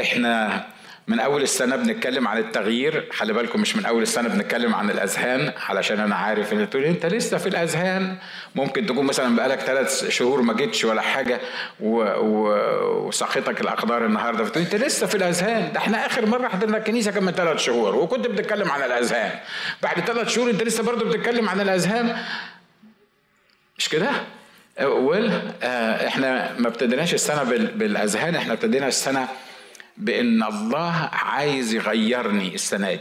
إحنا من أول السنة بنتكلم عن التغيير. خلي بالكم مش من أول السنة بنتكلم عن الأذهان علشان أنا عارف إن تقول أنت لسه في الأذهان. ممكن تكون مثلا بقالك ثلاث شهور ما جيتش ولا حاجة و... و... الأقدار النهارده فتقول أنت لسه في الأذهان. ده إحنا آخر مرة حضرنا الكنيسة كان من ثلاث شهور وكنت بتتكلم عن الأذهان. بعد ثلاث شهور أنت لسه برضه بتتكلم عن الأذهان. مش كده؟ ويل إحنا ما ابتديناش السنة بالأذهان إحنا ابتدينا السنة بأن الله عايز يغيرني السنة دي.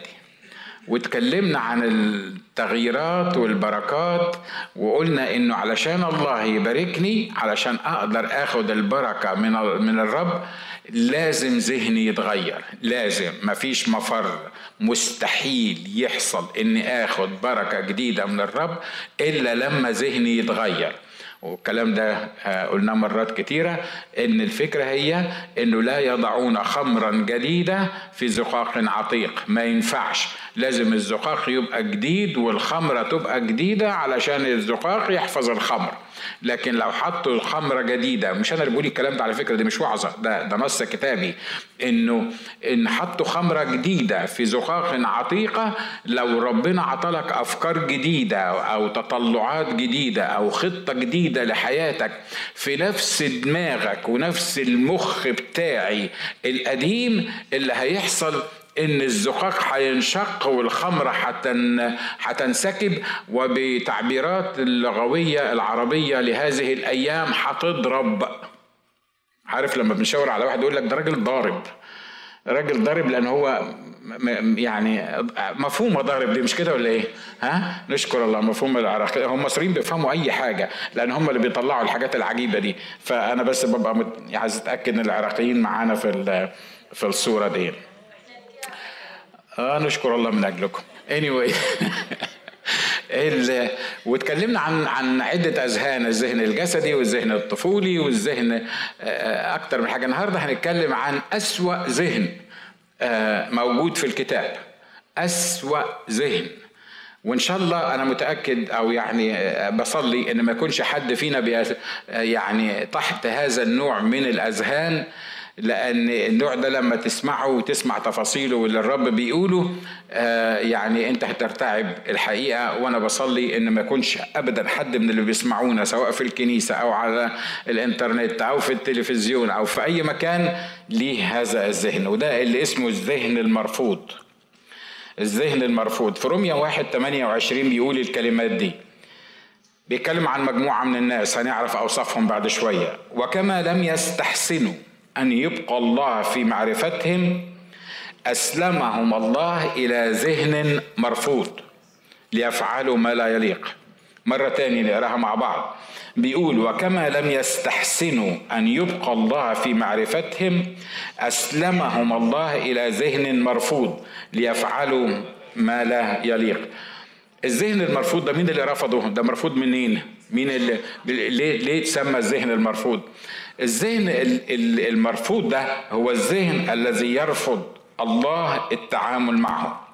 واتكلمنا عن التغييرات والبركات وقلنا إنه علشان الله يباركني علشان أقدر آخد البركة من من الرب لازم ذهني يتغير. لازم مفيش مفر مستحيل يحصل إني آخد بركة جديدة من الرب إلا لما ذهني يتغير. والكلام ده قلناه مرات كتيرة إن الفكرة هي إنه لا يضعون خمرا جديدة في زقاق عتيق. ما ينفعش. لازم الزقاق يبقى جديد والخمرة تبقى جديدة علشان الزقاق يحفظ الخمر. لكن لو حطوا الخمرة جديدة مش أنا اللي بقول الكلام ده على فكرة دي مش وعظة ده ده نص كتابي. إنه إن حطوا خمرة جديدة في زقاق عتيقة لو ربنا عطلك أفكار جديدة أو تطلعات جديدة أو خطة جديدة لحياتك في نفس دماغك ونفس المخ بتاعي القديم اللي هيحصل إن الزقاق هينشق والخمره حتن هتنسكب وبتعبيرات اللغوية العربية لهذه الأيام هتضرب عارف لما بنشاور على واحد يقول لك ده راجل ضارب راجل ضارب لأن هو يعني مفهومه ضارب دي مش كده ولا إيه؟ ها؟ نشكر الله مفهوم العراقي هم المصريين بيفهموا أي حاجة لأن هم اللي بيطلعوا الحاجات العجيبة دي فأنا بس ببقى. عايز أتأكد إن العراقيين معانا في في الصورة دي. آه نشكر الله من أجلكم. anyway واتكلمنا عن عن عدة أذهان الذهن الجسدي والذهن الطفولي والذهن أكتر من حاجة. النهارده هنتكلم عن أسوأ ذهن موجود في الكتاب. أسوأ ذهن. وإن شاء الله أنا متأكد أو يعني بصلي إن ما يكونش حد فينا يعني تحت هذا النوع من الأذهان لأن النوع ده لما تسمعه وتسمع تفاصيله واللي الرب بيقوله آه يعني أنت هترتعب الحقيقة وأنا بصلي إن ما يكونش ابدا حد من اللي بيسمعونا سواء في الكنيسة أو على الإنترنت أو في التلفزيون أو في أي مكان ليه هذا الذهن؟ وده اللي اسمه الذهن المرفوض. الذهن المرفوض. في روميا 1 28 بيقول الكلمات دي. بيتكلم عن مجموعة من الناس هنعرف أوصافهم بعد شوية. وكما لم يستحسنوا أن يبقى الله في معرفتهم أسلمهم الله إلى ذهن مرفوض ليفعلوا ما لا يليق. مرة تانية نقراها مع بعض. بيقول وكما لم يستحسنوا أن يبقى الله في معرفتهم أسلمهم الله إلى ذهن مرفوض ليفعلوا ما لا يليق. الذهن المرفوض ده مين اللي رفضه؟ ده مرفوض منين؟ مين اللي ليه ليه تسمى الذهن المرفوض؟ الذهن المرفوض ده هو الذهن الذي يرفض الله التعامل معه.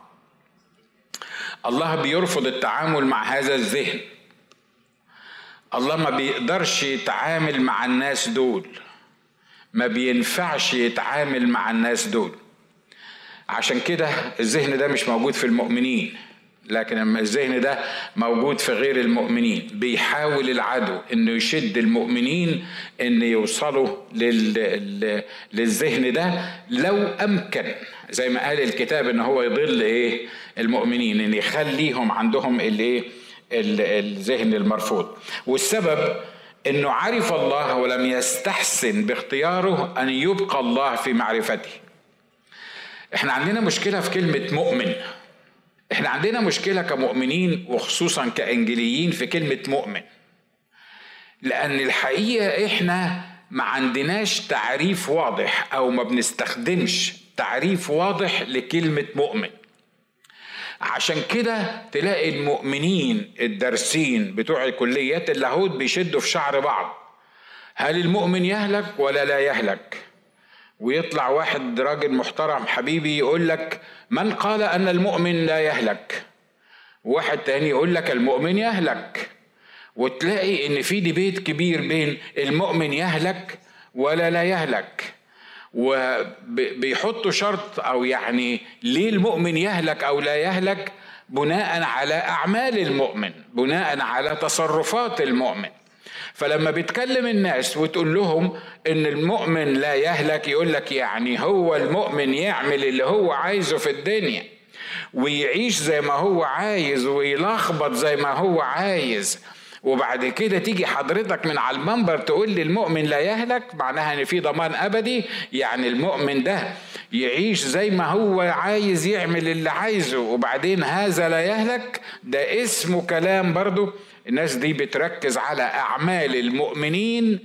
الله بيرفض التعامل مع هذا الذهن. الله ما بيقدرش يتعامل مع الناس دول. ما بينفعش يتعامل مع الناس دول. عشان كده الذهن ده مش موجود في المؤمنين. لكن الذهن ده موجود في غير المؤمنين. بيحاول العدو إنه يشد المؤمنين إن يوصلوا لل... للذهن ده لو أمكن. زي ما قال الكتاب إن هو يضل إيه؟ المؤمنين إن يخليهم عندهم الايه الذهن المرفوض. والسبب إنه عرف الله ولم يستحسن باختياره أن يبقى الله في معرفته. إحنا عندنا مشكلة في كلمة مؤمن. إحنا عندنا مشكلة كمؤمنين وخصوصا كانجليين في كلمة مؤمن. لأن الحقيقة إحنا ما عندناش تعريف واضح أو ما بنستخدمش تعريف واضح لكلمة مؤمن. عشان كده تلاقي المؤمنين الدارسين بتوع كليات اللاهوت بيشدوا في شعر بعض. هل المؤمن يهلك ولا لا يهلك؟ ويطلع واحد راجل محترم حبيبي يقول لك من قال أن المؤمن لا يهلك؟ واحد تاني يقول لك المؤمن يهلك. وتلاقي إن في ديبيت كبير بين المؤمن يهلك ولا لا يهلك. وبيحطوا شرط أو يعني ليه المؤمن يهلك أو لا يهلك؟ بناء على أعمال المؤمن بناء على تصرفات المؤمن. فلما بيتكلم الناس وتقول لهم إن المؤمن لا يهلك يقول لك يعني هو المؤمن يعمل اللي هو عايزه في الدنيا ويعيش زي ما هو عايز ويلخبط زي ما هو عايز. وبعد كده تيجي حضرتك من على المنبر تقول لي المؤمن لا يهلك معناها إن في ضمان أبدي يعني المؤمن ده يعيش زي ما هو عايز يعمل اللي عايزه وبعدين هذا لا يهلك. ده اسمه كلام برضو الناس دي بتركز على أعمال المؤمنين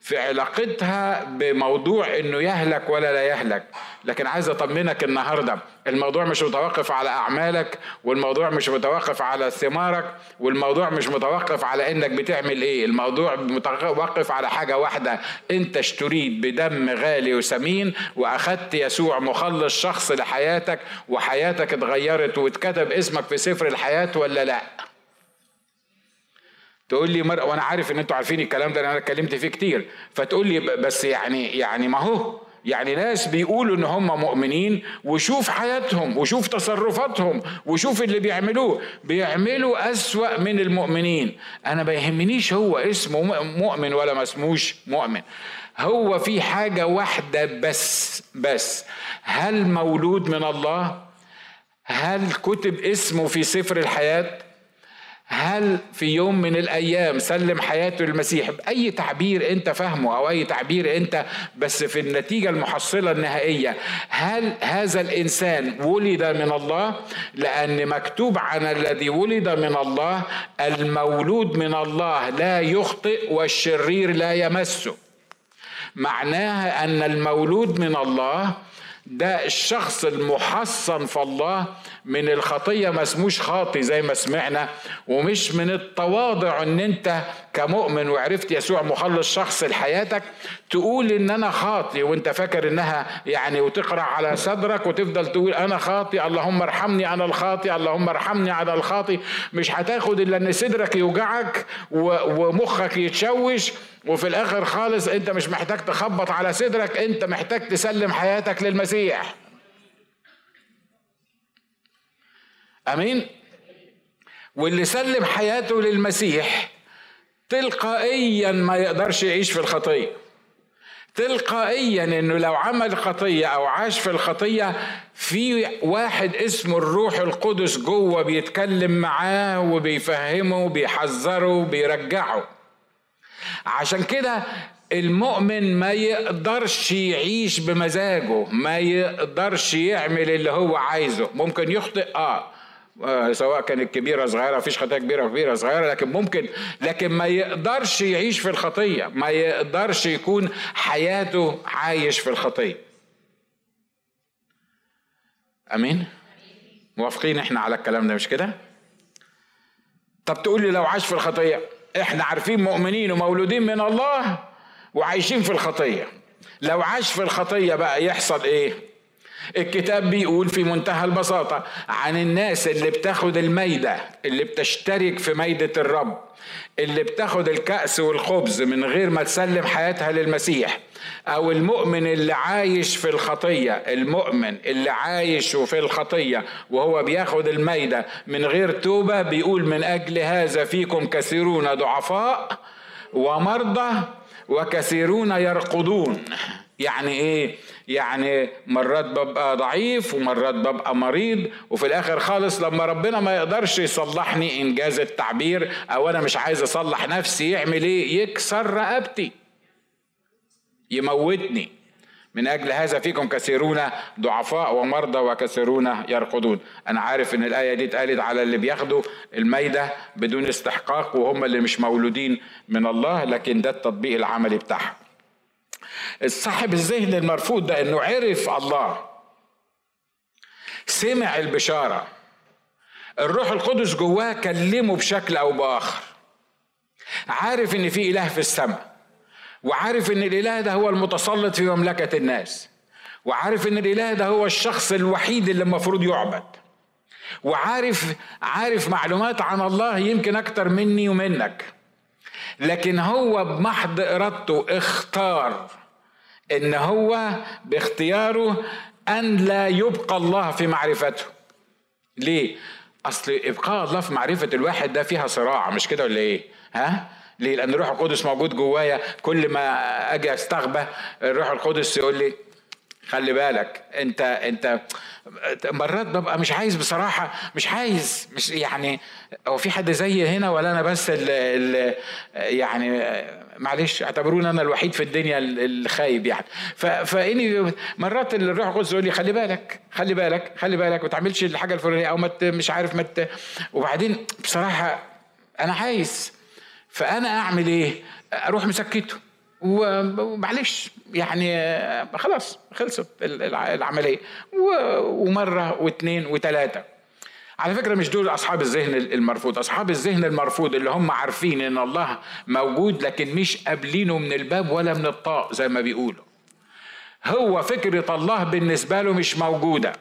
في علاقتها بموضوع إنه يهلك ولا لا يهلك. لكن عايز أطمنك النهارده الموضوع مش متوقف على أعمالك والموضوع مش متوقف على ثمارك والموضوع مش متوقف على إنك بتعمل إيه. الموضوع متوقف على حاجة واحدة أنت اشتريت بدم غالي وثمين واخدت يسوع مخلص شخص لحياتك وحياتك اتغيرت واتكتب اسمك في سفر الحياة ولا لا؟ تقول لي مر... وأنا عارف إن أنتوا عارفين الكلام ده أنا اتكلمت فيه كتير. فتقول لي بس يعني يعني ما هو يعني ناس بيقولوا إن هم مؤمنين وشوف حياتهم وشوف تصرفاتهم وشوف اللي بيعملوه. بيعملوا أسوأ من المؤمنين. أنا ما يهمنيش هو اسمه مؤمن ولا ما اسموش مؤمن. هو في حاجة واحدة بس بس. هل مولود من الله؟ هل كتب اسمه في سفر الحياة؟ هل في يوم من الأيام سلم حياته للمسيح بأي تعبير أنت فاهمه أو أي تعبير أنت بس في النتيجة المحصلة النهائية هل هذا الإنسان ولد من الله؟ لأن مكتوب عن الذي ولد من الله المولود من الله لا يخطئ والشرير لا يمسه. معناها أن المولود من الله ده الشخص المحصن في الله من الخطية ما اسموش خاطي زي ما سمعنا ومش من التواضع إن أنت كمؤمن وعرفت يسوع مخلص شخص لحياتك تقول إن أنا خاطي وأنت فاكر إنها يعني وتقرأ على صدرك وتفضل تقول أنا خاطي اللهم ارحمني أنا الخاطي اللهم ارحمني على الخاطي مش هتاخد إلا إن صدرك يوجعك ومخك يتشوش وفي الآخر خالص أنت مش محتاج تخبط على صدرك أنت محتاج تسلم حياتك للمسيح. آمين؟ واللي سلم حياته للمسيح تلقائيا ما يقدرش يعيش في الخطية. تلقائيا إنه لو عمل خطية أو عاش في الخطية في واحد اسمه الروح القدس جوه بيتكلم معاه وبيفهمه وبيحذره وبيرجعه. عشان كده المؤمن ما يقدرش يعيش بمزاجه ما يقدرش يعمل اللي هو عايزه. ممكن يخطئ آه. سواء كانت كبيرة صغيرة فيش خطية كبيرة كبيرة صغيرة لكن ممكن لكن ما يقدرش يعيش في الخطية ما يقدرش يكون حياته عايش في الخطية أمين؟ موافقين إحنا على الكلام ده مش كده؟ طب تقول لي لو عاش في الخطية إحنا عارفين مؤمنين ومولودين من الله وعايشين في الخطية لو عاش في الخطية بقى يحصل إيه؟ الكتاب بيقول في منتهى البساطة عن الناس اللي بتاخد الميدة اللي بتشترك في ميدة الرب اللي بتاخد الكأس والخبز من غير ما تسلم حياتها للمسيح أو المؤمن اللي عايش في الخطية المؤمن اللي عايش في الخطية وهو بياخد الميدة من غير توبة بيقول من أجل هذا فيكم كثيرون ضعفاء ومرضى وكثيرون يرقدون. يعني إيه؟ يعني مرات ببقى ضعيف ومرات ببقى مريض وفي الآخر خالص لما ربنا ما يقدرش يصلحني إنجاز التعبير أو أنا مش عايز أصلح نفسي يعمل إيه؟ يكسر رقبتي. يموتني. من أجل هذا فيكم كثيرون ضعفاء ومرضى وكثيرون يرقدون. أنا عارف إن الآية دي اتقالت على اللي بياخدوا الميدة بدون استحقاق وهم اللي مش مولودين من الله لكن ده التطبيق العملي بتاعها الصاحب الذهن المرفوض ده إنه عرف الله. سمع البشارة. الروح القدس جواه كلمه بشكل أو بآخر. عارف إن في إله في السماء وعارف إن الإله ده هو المتسلط في مملكة الناس وعارف إن الإله ده هو الشخص الوحيد اللي المفروض يعبد وعارف عارف معلومات عن الله يمكن أكتر مني ومنك. لكن هو بمحض إرادته اختار إن هو باختياره أن لا يبقى الله في معرفته. ليه؟ أصل ابقاء الله في معرفة الواحد ده فيها صراع مش كده ولا إيه؟ ها؟ ليه؟ لأن الروح القدس موجود جوايا كل ما أجي أستغبى الروح القدس يقول لي خلي بالك أنت أنت مرات ببقى مش عايز بصراحة مش عايز مش يعني هو في حد زي هنا ولا أنا بس ال يعني معلش اعتبروني أنا الوحيد في الدنيا الخايب يعني. فإني مرات الروح القدس يقول لي خلي بالك خلي بالك خلي بالك ما تعملش الحاجة الفلانية أو ما مش عارف ما وبعدين بصراحة أنا عايز فأنا أعمل إيه؟ أروح مسكته. ومعلش يعني خلاص خلصت العملية. ومرة واثنين وثلاثه على فكرة مش دول أصحاب الذهن المرفوض أصحاب الذهن المرفوض اللي هم عارفين إن الله موجود لكن مش قابلينه من الباب ولا من الطاق زي ما بيقولوا. هو فكرة الله بالنسبة له مش موجودة.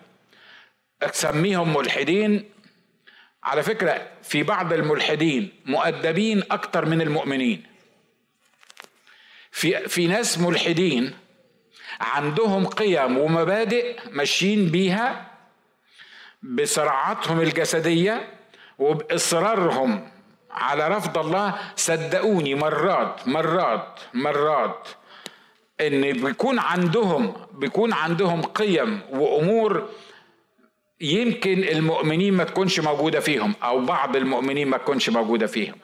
تسميهم ملحدين. على فكرة في بعض الملحدين مؤدبين أكتر من المؤمنين. في في ناس ملحدين عندهم قيم ومبادئ ماشيين بيها بصراعاتهم الجسدية وبإصرارهم على رفض الله صدقوني مرات مرات مرات إن بيكون عندهم بيكون عندهم قيم وأمور يمكن المؤمنين ما تكونش موجودة فيهم أو بعض المؤمنين ما تكونش موجودة فيهم.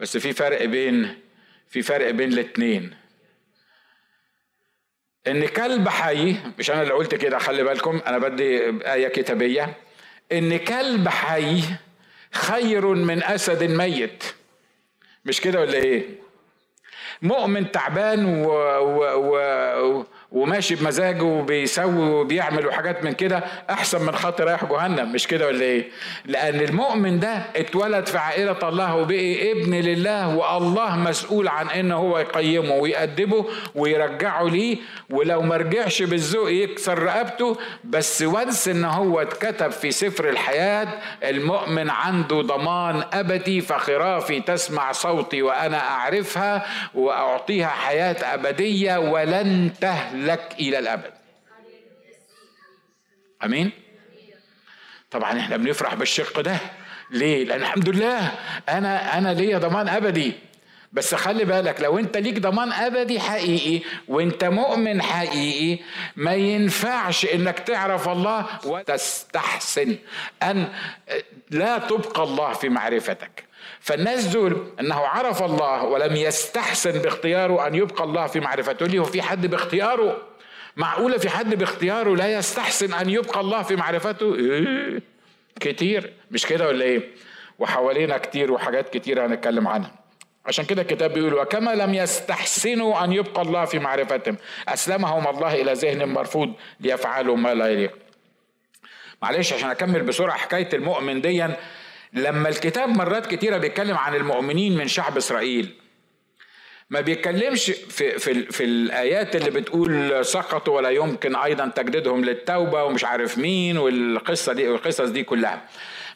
بس في فرق بين في فرق بين الاتنين. إن كلب حي مش أنا اللي قلت كده خلي بالكم أنا بدي آية كتابية. إن كلب حي خير من أسد ميت. مش كده ولا إيه؟ مؤمن تعبان و, و, و وماشي بمزاجه وبيسوي وبيعمل وحاجات من كده أحسن من خاطر رايح جهنم مش كده ولا إيه؟ لأن المؤمن ده اتولد في عائلة الله وبقي ابن لله والله مسؤول عن إن هو يقيمه ويأدبه ويرجعه ليه ولو ما رجعش بالذوق يكسر رقبته بس وانس إن هو اتكتب في سفر الحياة المؤمن عنده ضمان أبدي فخرافي تسمع صوتي وأنا أعرفها وأعطيها حياة أبدية ولن تهلك لك إلى الأبد. أمين؟ طبعا إحنا بنفرح بالشق ده. ليه؟ لأن الحمد لله أنا أنا ليا ضمان أبدي. بس خلي بالك لو أنت ليك ضمان أبدي حقيقي وأنت مؤمن حقيقي ما ينفعش إنك تعرف الله وتستحسن. أن لا تبقى الله في معرفتك. فالناس دول انه عرف الله ولم يستحسن باختياره ان يبقى الله في معرفته. ليه في حد باختياره؟ معقولة في حد باختياره لا يستحسن أن يبقى الله في معرفته؟ إيه؟ كتير. مش كده ولا إيه؟ وحوالينا كتير وحاجات كتير هنتكلم عنها. عشان كده الكتاب بيقول وكما لم يستحسنوا أن يبقى الله في معرفتهم أسلمهم الله إلى ذهن مرفوض ليفعلوا ما لا يليق. معلش عشان أكمل بسرعة حكاية المؤمن ديا لما الكتاب مرات كتيرة بيتكلم عن المؤمنين من شعب إسرائيل ما بيتكلمش في في في الآيات اللي بتقول سقطوا ولا يمكن أيضا تجديدهم للتوبة ومش عارف مين والقصة دي والقصص دي كلها.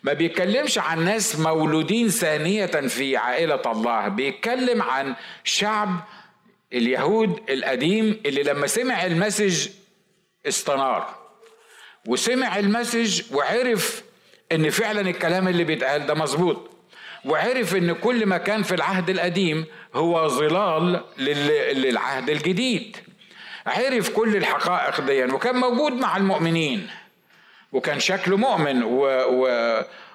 ما بيتكلمش عن ناس مولودين ثانية في عائلة الله بيتكلم عن شعب اليهود القديم اللي لما سمع المسج استنار وسمع المسج وعرف إن فعلا الكلام اللي بيتقال ده مظبوط. وعرف إن كل ما كان في العهد القديم هو ظلال للعهد الجديد. عرف كل الحقائق دي وكان موجود مع المؤمنين. وكان شكله مؤمن. و, و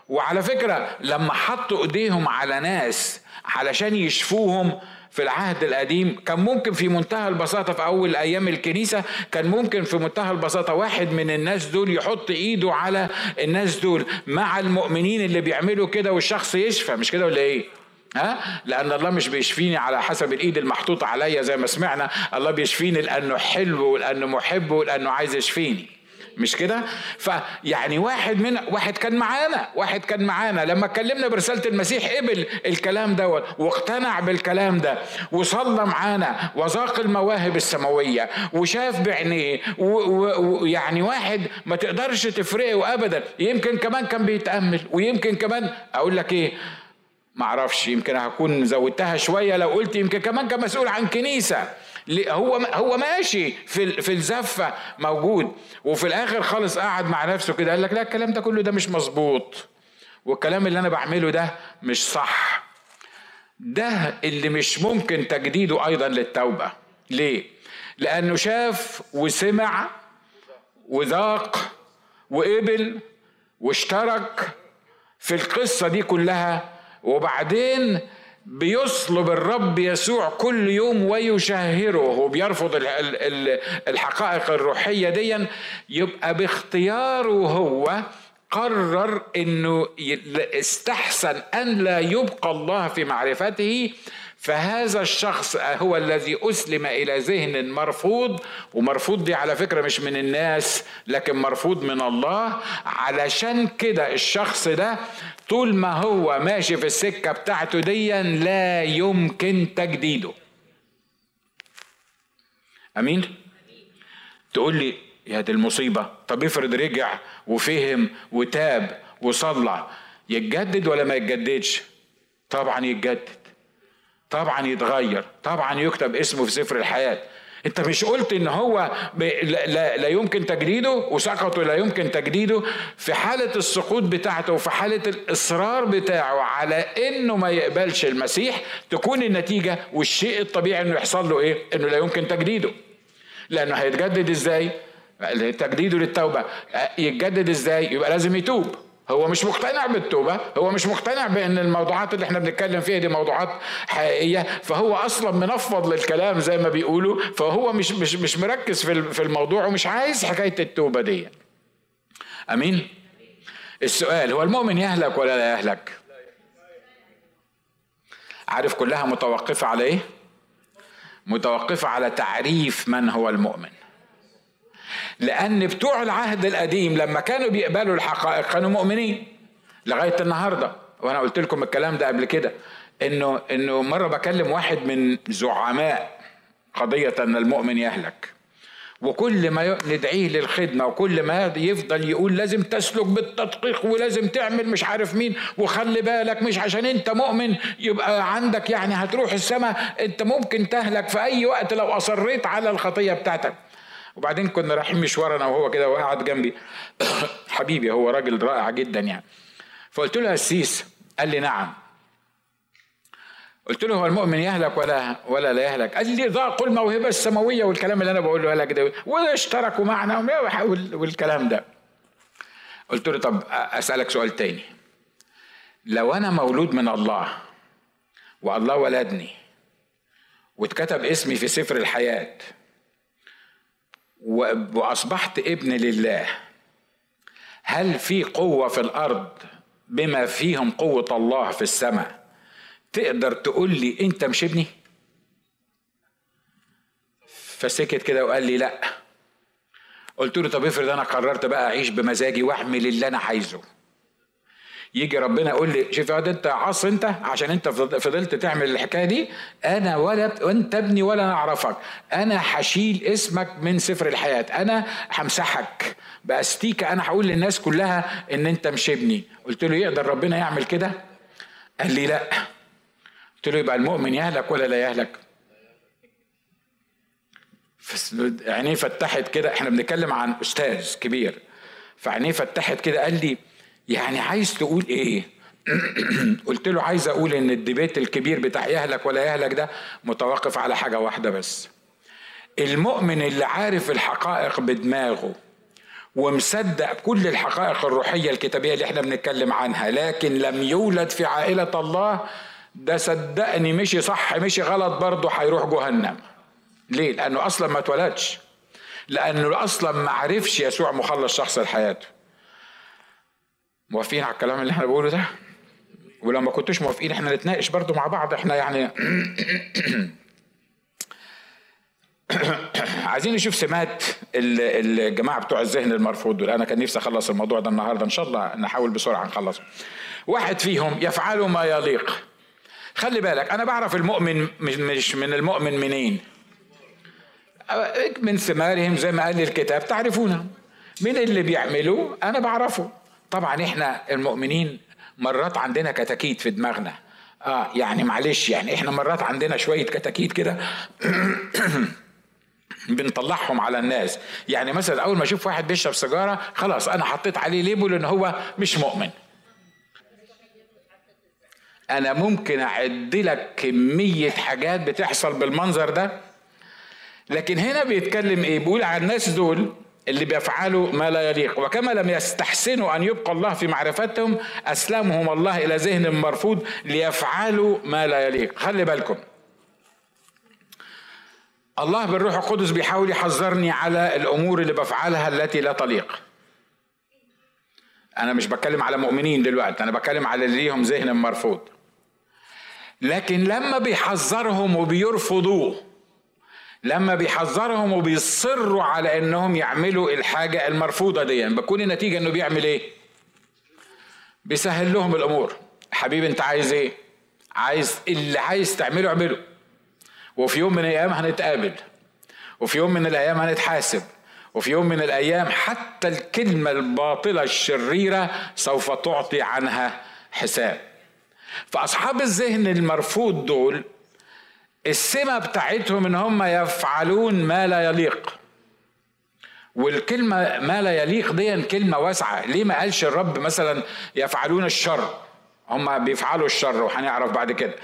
وعلى فكرة لما حطوا إيديهم على ناس علشان يشفوهم في العهد القديم. كان ممكن في منتهى البساطة في أول أيام الكنيسة كان ممكن في منتهى البساطة واحد من الناس دول يحط إيده على الناس دول مع المؤمنين اللي بيعملوا كده والشخص يشفى. مش كده ولا إيه؟ ها؟ لأن الله مش بيشفيني على حسب الإيد المحطوطة عليا زي ما سمعنا. الله بيشفيني لأنه حلو ولأنه محب ولأنه عايز يشفيني. مش كده؟ فيعني واحد من واحد كان معانا واحد كان معانا. لما اتكلمنا برسالة المسيح قبل الكلام دوت واقتنع بالكلام ده وصلى معانا وذاق المواهب السماوية وشاف بعينيه ويعني واحد ما تقدرش تفرقه ابدا. يمكن كمان كان بيتأمل ويمكن كمان أقول لك إيه؟ معرفش يمكن هكون زودتها شوية. لو قلت يمكن كمان كان مسؤول عن كنيسة. هو هو ماشي في في الزفة موجود. وفي الآخر خالص قعد مع نفسه كده قال لك لا الكلام ده كله ده مش مظبوط. والكلام اللي أنا بعمله ده مش صح. ده اللي مش ممكن تجديده أيضا للتوبة. ليه؟ لأنه شاف وسمع وذاق وقبل واشترك في القصة دي كلها. وبعدين بيصلب الرب يسوع كل يوم ويشهره وبيرفض الحقائق الروحية دي يبقى باختياره هو قرر إنه استحسن أن لا يبقى الله في معرفته فهذا الشخص هو الذي أسلم إلى ذهن مرفوض ومرفوض دي على فكرة مش من الناس لكن مرفوض من الله علشان كده الشخص ده طول ما هو ماشي في السكة بتاعته دي لا يمكن تجديده. أمين؟ تقول لي يا دي المصيبة. طب افرض رجع وفهم وتاب وصلى يتجدد ولا ما يتجددش؟ طبعا يتجدد. طبعا يتغير. طبعا يكتب اسمه في سفر الحياة. انت مش قلت ان هو لا, لا يمكن تجديده وسقطه لا يمكن تجديده في حالة السقوط بتاعته وفي حالة الإصرار بتاعه على إنه ما يقبلش المسيح تكون النتيجة والشيء الطبيعي إنه يحصل له إيه؟ إنه لا يمكن تجديده. لأنه هيتجدد إزاي؟ تجديده للتوبة. يتجدد إزاي؟ يبقى لازم يتوب. هو مش مقتنع بالتوبة هو مش مقتنع بأن الموضوعات اللي إحنا بنتكلم فيها دي موضوعات حقيقية فهو أصلا منفض للكلام زي ما بيقولوا فهو مش مش مش مركز في في الموضوع ومش عايز حكاية التوبة دي. أمين؟ السؤال هو المؤمن يهلك ولا لا يهلك؟ عارف كلها متوقفة على إيه؟ متوقفة على تعريف من هو المؤمن. لأن بتوع العهد القديم لما كانوا بيقبلوا الحقائق كانوا مؤمنين. لغاية النهاردة وأنا قلت لكم الكلام ده قبل كده إنه إنه مرة بكلم واحد من زعماء قضية أن المؤمن يهلك. وكل ما ندعيه للخدمة وكل ما يفضل يقول لازم تسلك بالتدقيق ولازم تعمل مش عارف مين وخلي بالك مش عشان أنت مؤمن يبقى عندك يعني هتروح السماء أنت ممكن تهلك في أي وقت لو أصريت على الخطية بتاعتك. وبعدين كنا رايحين مشوار أنا وهو كده وقعد جنبي حبيبي هو راجل رائع جدا يعني فقلت له السيس قال لي نعم قلت له هو المؤمن يهلك ولا ولا لا يهلك؟ قال لي ضاقوا الموهبه السماوية والكلام اللي أنا بقوله لك ده واشتركوا معنا والكلام ده. قلت له طب أسألك سؤال تاني. لو أنا مولود من الله والله ولدني واتكتب اسمي في سفر الحياة وأصبحت ابن لله. هل في قوة في الأرض بما فيهم قوة الله في السماء؟ تقدر تقول لي أنت مش ابني؟ فسكت كده وقال لي لا. قلت له طب افرض أنا قررت بقى أعيش بمزاجي واعمل اللي أنا عايزه. يجي ربنا يقول لي شوف أنت عص أنت؟ عشان أنت فضلت تعمل الحكاية دي. أنا ولا وأنت ابني ولا نعرفك أنا هشيل اسمك من سفر الحياة. أنا همسحك. بأستيكة أنا هقول للناس كلها إن أنت مش ابني. قلت له يقدر ربنا يعمل كده؟ قال لي لا. قلت له يبقى المؤمن يهلك ولا لا يهلك؟ عينيه فتحت كده. إحنا بنتكلم عن أستاذ كبير. فعينيه فتحت كده قال لي يعني عايز تقول إيه؟ قلت له عايز أقول إن الديبيت الكبير بتاع يهلك ولا يهلك ده متوقف على حاجة واحدة بس. المؤمن اللي عارف الحقائق بدماغه ومصدق كل الحقائق الروحية الكتابية اللي إحنا بنتكلم عنها لكن لم يولد في عائلة الله ده صدقني مشي صح مشي غلط برضه هيروح جهنم. ليه؟ لأنه أصلا ما اتولدش. لأنه أصلا ما عرفش يسوع مخلص شخص لحياته. موافقين على الكلام اللي إحنا بنقوله ده؟ ولو ما كنتوش موافقين إحنا نتناقش برضو مع بعض إحنا يعني عايزين نشوف سمات الجماعة بتوع الذهن المرفوض دول. أنا كان نفسي أخلص الموضوع ده النهارده. إن شاء الله نحاول بسرعة نخلصه. واحد فيهم يفعل ما يليق. خلي بالك أنا بعرف المؤمن مش من المؤمن منين. من ثمارهم زي ما قال الكتاب. تعرفونها من اللي بيعملوا أنا بعرفه. طبعا إحنا المؤمنين مرات عندنا كتاكيت في دماغنا. آه يعني معلش يعني إحنا مرات عندنا شوية كتاكيت كده بنطلعهم على الناس. يعني مثلا أول ما أشوف واحد بيشرب سيجارة خلاص أنا حطيت عليه ليبل إن هو مش مؤمن. أنا ممكن أعد لك كمية حاجات بتحصل بالمنظر ده لكن هنا بيتكلم إيه؟ بيقول على الناس دول اللي بيفعلوا ما لا يليق. وكما لم يستحسنوا أن يبقى الله في معرفتهم أسلمهم الله إلى ذهن مرفوض ليفعلوا ما لا يليق. خلي بالكم. الله بالروح القدس بيحاول يحذرني على الأمور اللي بفعلها التي لا تليق. أنا مش بتكلم على مؤمنين دلوقتي أنا بتكلم على اللي ليهم ذهن مرفوض. لكن لما بيحذرهم وبيرفضوه لما بيحذرهم وبيصروا على انهم يعملوا الحاجة المرفوضة دي يعني بتكون النتيجة انه بيعمل إيه؟ بيسهل لهم الأمور. حبيبي انت عايز إيه؟ عايز اللي عايز تعمله اعمله. وفي يوم من الأيام هنتقابل. وفي يوم من الأيام هنتحاسب. وفي يوم من الأيام حتى الكلمة الباطلة الشريرة سوف تعطي عنها حساب. فأصحاب الذهن المرفوض دول السمة بتاعتهم إن هم يفعلون ما لا يليق. والكلمة ما لا يليق دي كلمة واسعة. ليه ما قالش الرب مثلا يفعلون الشر؟ هم بيفعلوا الشر وهنعرف بعد كده.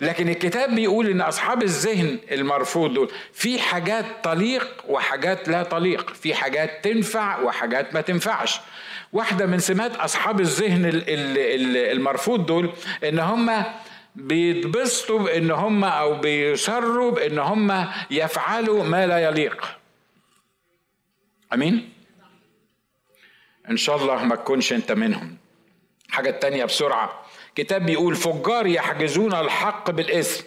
لكن الكتاب بيقول إن أصحاب الذهن المرفوض دول في حاجات تليق وحاجات لا تليق. في حاجات تنفع وحاجات ما تنفعش. واحدة من سمات أصحاب الذهن المرفوض دول إن هم بيتبسطوا بإن هم أو بيصروا بإن هم يفعلوا ما لا يليق. أمين؟ إن شاء الله ما تكونش أنت منهم. حاجة تانية بسرعة. كتاب بيقول فجار يحجزون الحق بالاسم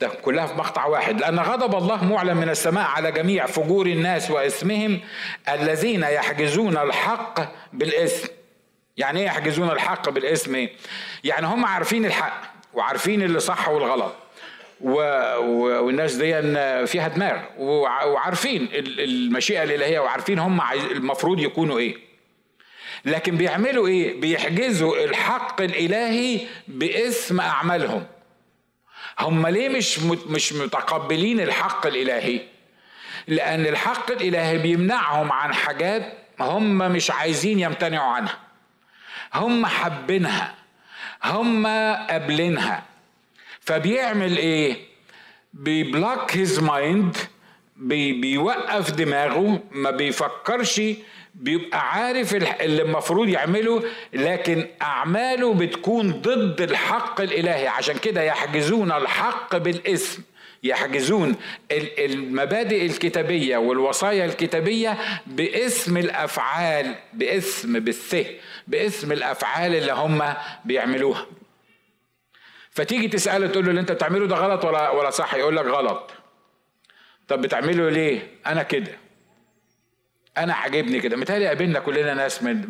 ده كلها في مقطع واحد. لأن غضب الله معلن من السماء على جميع فجور الناس واسمهم الذين يحجزون الحق بالاسم يعني إيه يحجزون الحق بالاسم إيه؟ يعني هم عارفين الحق وعارفين اللي صح والغلط. و... و... والناس دي فيها دماغ وعارفين المشيئة الإلهية وعارفين هم المفروض يكونوا إيه. لكن بيعملوا إيه؟ بيحجزوا الحق الإلهي باسم أعمالهم. هم ليه مش مش متقبلين الحق الإلهي؟ لأن الحق الإلهي بيمنعهم عن حاجات هم مش عايزين يمتنعوا عنها. هم حابينها هم قابلينها. فبيعمل إيه؟ بي block his mind بيوقف دماغه ما بيفكرش بيبقى عارف اللي المفروض يعمله لكن أعماله بتكون ضد الحق الإلهي. عشان كده يحجزون الحق بالاسم. يحجزون المبادئ الكتابية والوصايا الكتابية باسم الأفعال باسم بالث باسم الأفعال اللي هم بيعملوها. فتيجي تسأله تقول له اللي أنت بتعمله ده غلط ولا ولا صح؟ يقول لك غلط. طب بتعمله ليه؟ أنا كده. أنا عاجبني كده. متهيألي قابلنا كلنا ناس من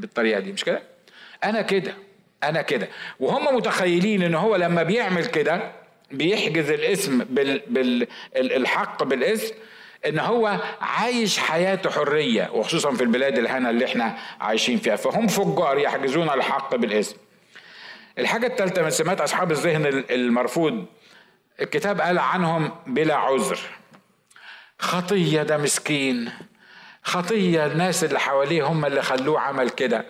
بالطريقة دي مش كده؟ أنا كده. أنا كده. وهم متخيلين إن هو لما بيعمل كده بيحجز الاسم بال بالحق بالاسم ان هو عايش حياته حرية وخصوصا في البلاد الهنا اللي إحنا عايشين فيها. فهم فجار يحجزون الحق بالاسم. الحاجة الثالثه من سمات أصحاب الذهن المرفوض الكتاب قال عنهم بلا عذر. خطية ده مسكين. خطية الناس اللي حواليه هم اللي خلوه عمل كده.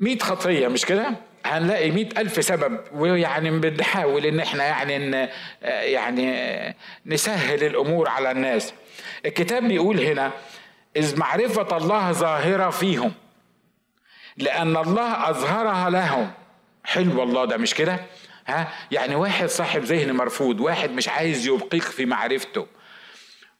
مئة خطية مش كده؟ هنلاقي مئة ألف سبب ويعني بنحاول إن إحنا يعني يعني نسهل الأمور على الناس. الكتاب بيقول هنا إذ معرفة الله ظاهرة فيهم لأن الله أظهرها لهم. حلو الله ده مش كده؟ ها؟ يعني واحد صاحب ذهن مرفوض واحد مش عايز يبقيك في معرفته.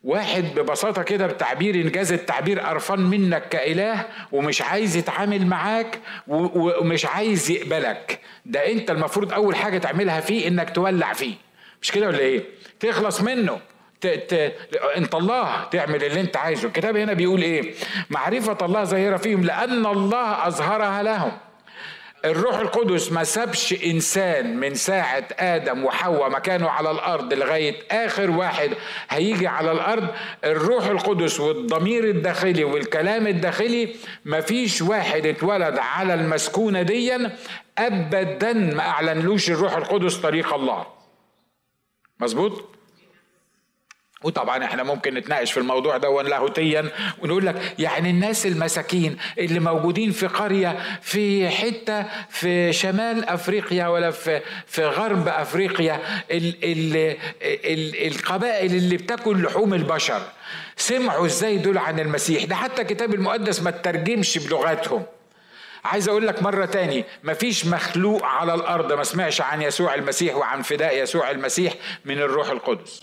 واحد ببساطة كده بتعبير إنجاز التعبير قرفان منك كإله ومش عايز يتعامل معاك ومش عايز يقبلك. ده أنت المفروض أول حاجة تعملها فيه إنك تولع فيه. مش كده ولا إيه؟ تخلص منه. ت... ت... أنت الله تعمل اللي أنت عايزه. الكتاب هنا بيقول إيه؟ معرفة الله ظاهرة فيهم لأن الله أظهرها لهم. الروح القدس ما سابش إنسان من ساعة آدم وحواء مكانه على الأرض لغاية آخر واحد هيجي على الأرض. الروح القدس والضمير الداخلي والكلام الداخلي ما فيش واحد اتولد على المسكونة ديا ابدا ما أعلنلوش الروح القدس طريق الله. مظبوط؟ وطبعا إحنا ممكن نتناقش في الموضوع ده لاهوتيا ونقول لك يعني الناس المساكين اللي موجودين في قرية في حتة في شمال أفريقيا ولا في في غرب أفريقيا ال ال ال القبائل اللي بتاكل لحوم البشر. سمعوا إزاي دول عن المسيح؟ ده حتى الكتاب المقدس ما ترجمش بلغاتهم. عايز أقول لك مرة تاني مفيش مخلوق على الأرض ما سمعش عن يسوع المسيح وعن فداء يسوع المسيح من الروح القدس.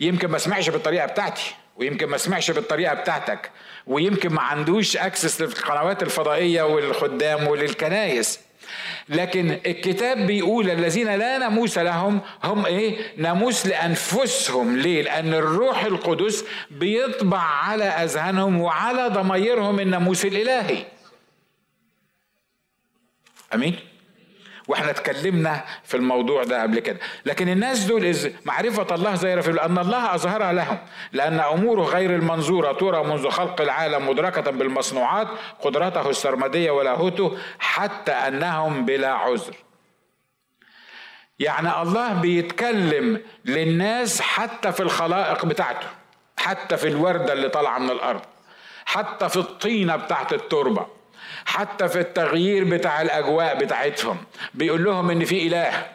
يمكن ما سمعش بالطريقة بتاعتي ويمكن ما سمعش بالطريقة بتاعتك ويمكن ما عندوش اكسس للقنوات الفضائية والخدام وللكنايس. لكن الكتاب بيقول الذين لا ناموس لهم هم إيه؟ ناموس لأنفسهم. ليه؟ لأن الروح القدس بيطبع على أذهانهم وعلى ضمايرهم الناموس الإلهي. أمين؟ وإحنا اتكلمنا في الموضوع ده قبل كده. لكن الناس دول معرفة الله زي في لأن الله أظهرها لهم لأن أموره غير المنظورة. ترى منذ خلق العالم مدركة بالمصنوعات قدرته السرمدية ولاهوته حتى أنهم بلا عذر. يعني الله بيتكلم للناس حتى في الخلائق بتاعته حتى في الوردة اللي طالعة من الأرض حتى في الطينة بتاعت التربة. حتى في التغيير بتاع الأجواء بتاعتهم. بيقول لهم إن في إله.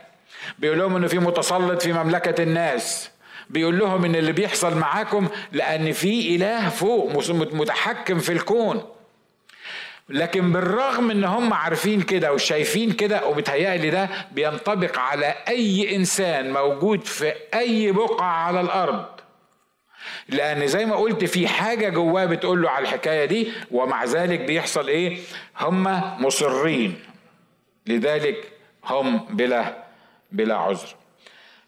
بيقول لهم ان في متسلط في مملكة الناس. بيقول لهم إن اللي بيحصل معاكم لأن في إله فوق متحكم في الكون. لكن بالرغم إن هم عارفين كده وشايفين كده وبتهيألي ده بينطبق على أي إنسان موجود في أي بقعة على الأرض. لأن زي ما قلت في حاجة جواه بتقول له على الحكاية دي ومع ذلك بيحصل إيه؟ هم مصرين. لذلك هم بلا بلا عذر.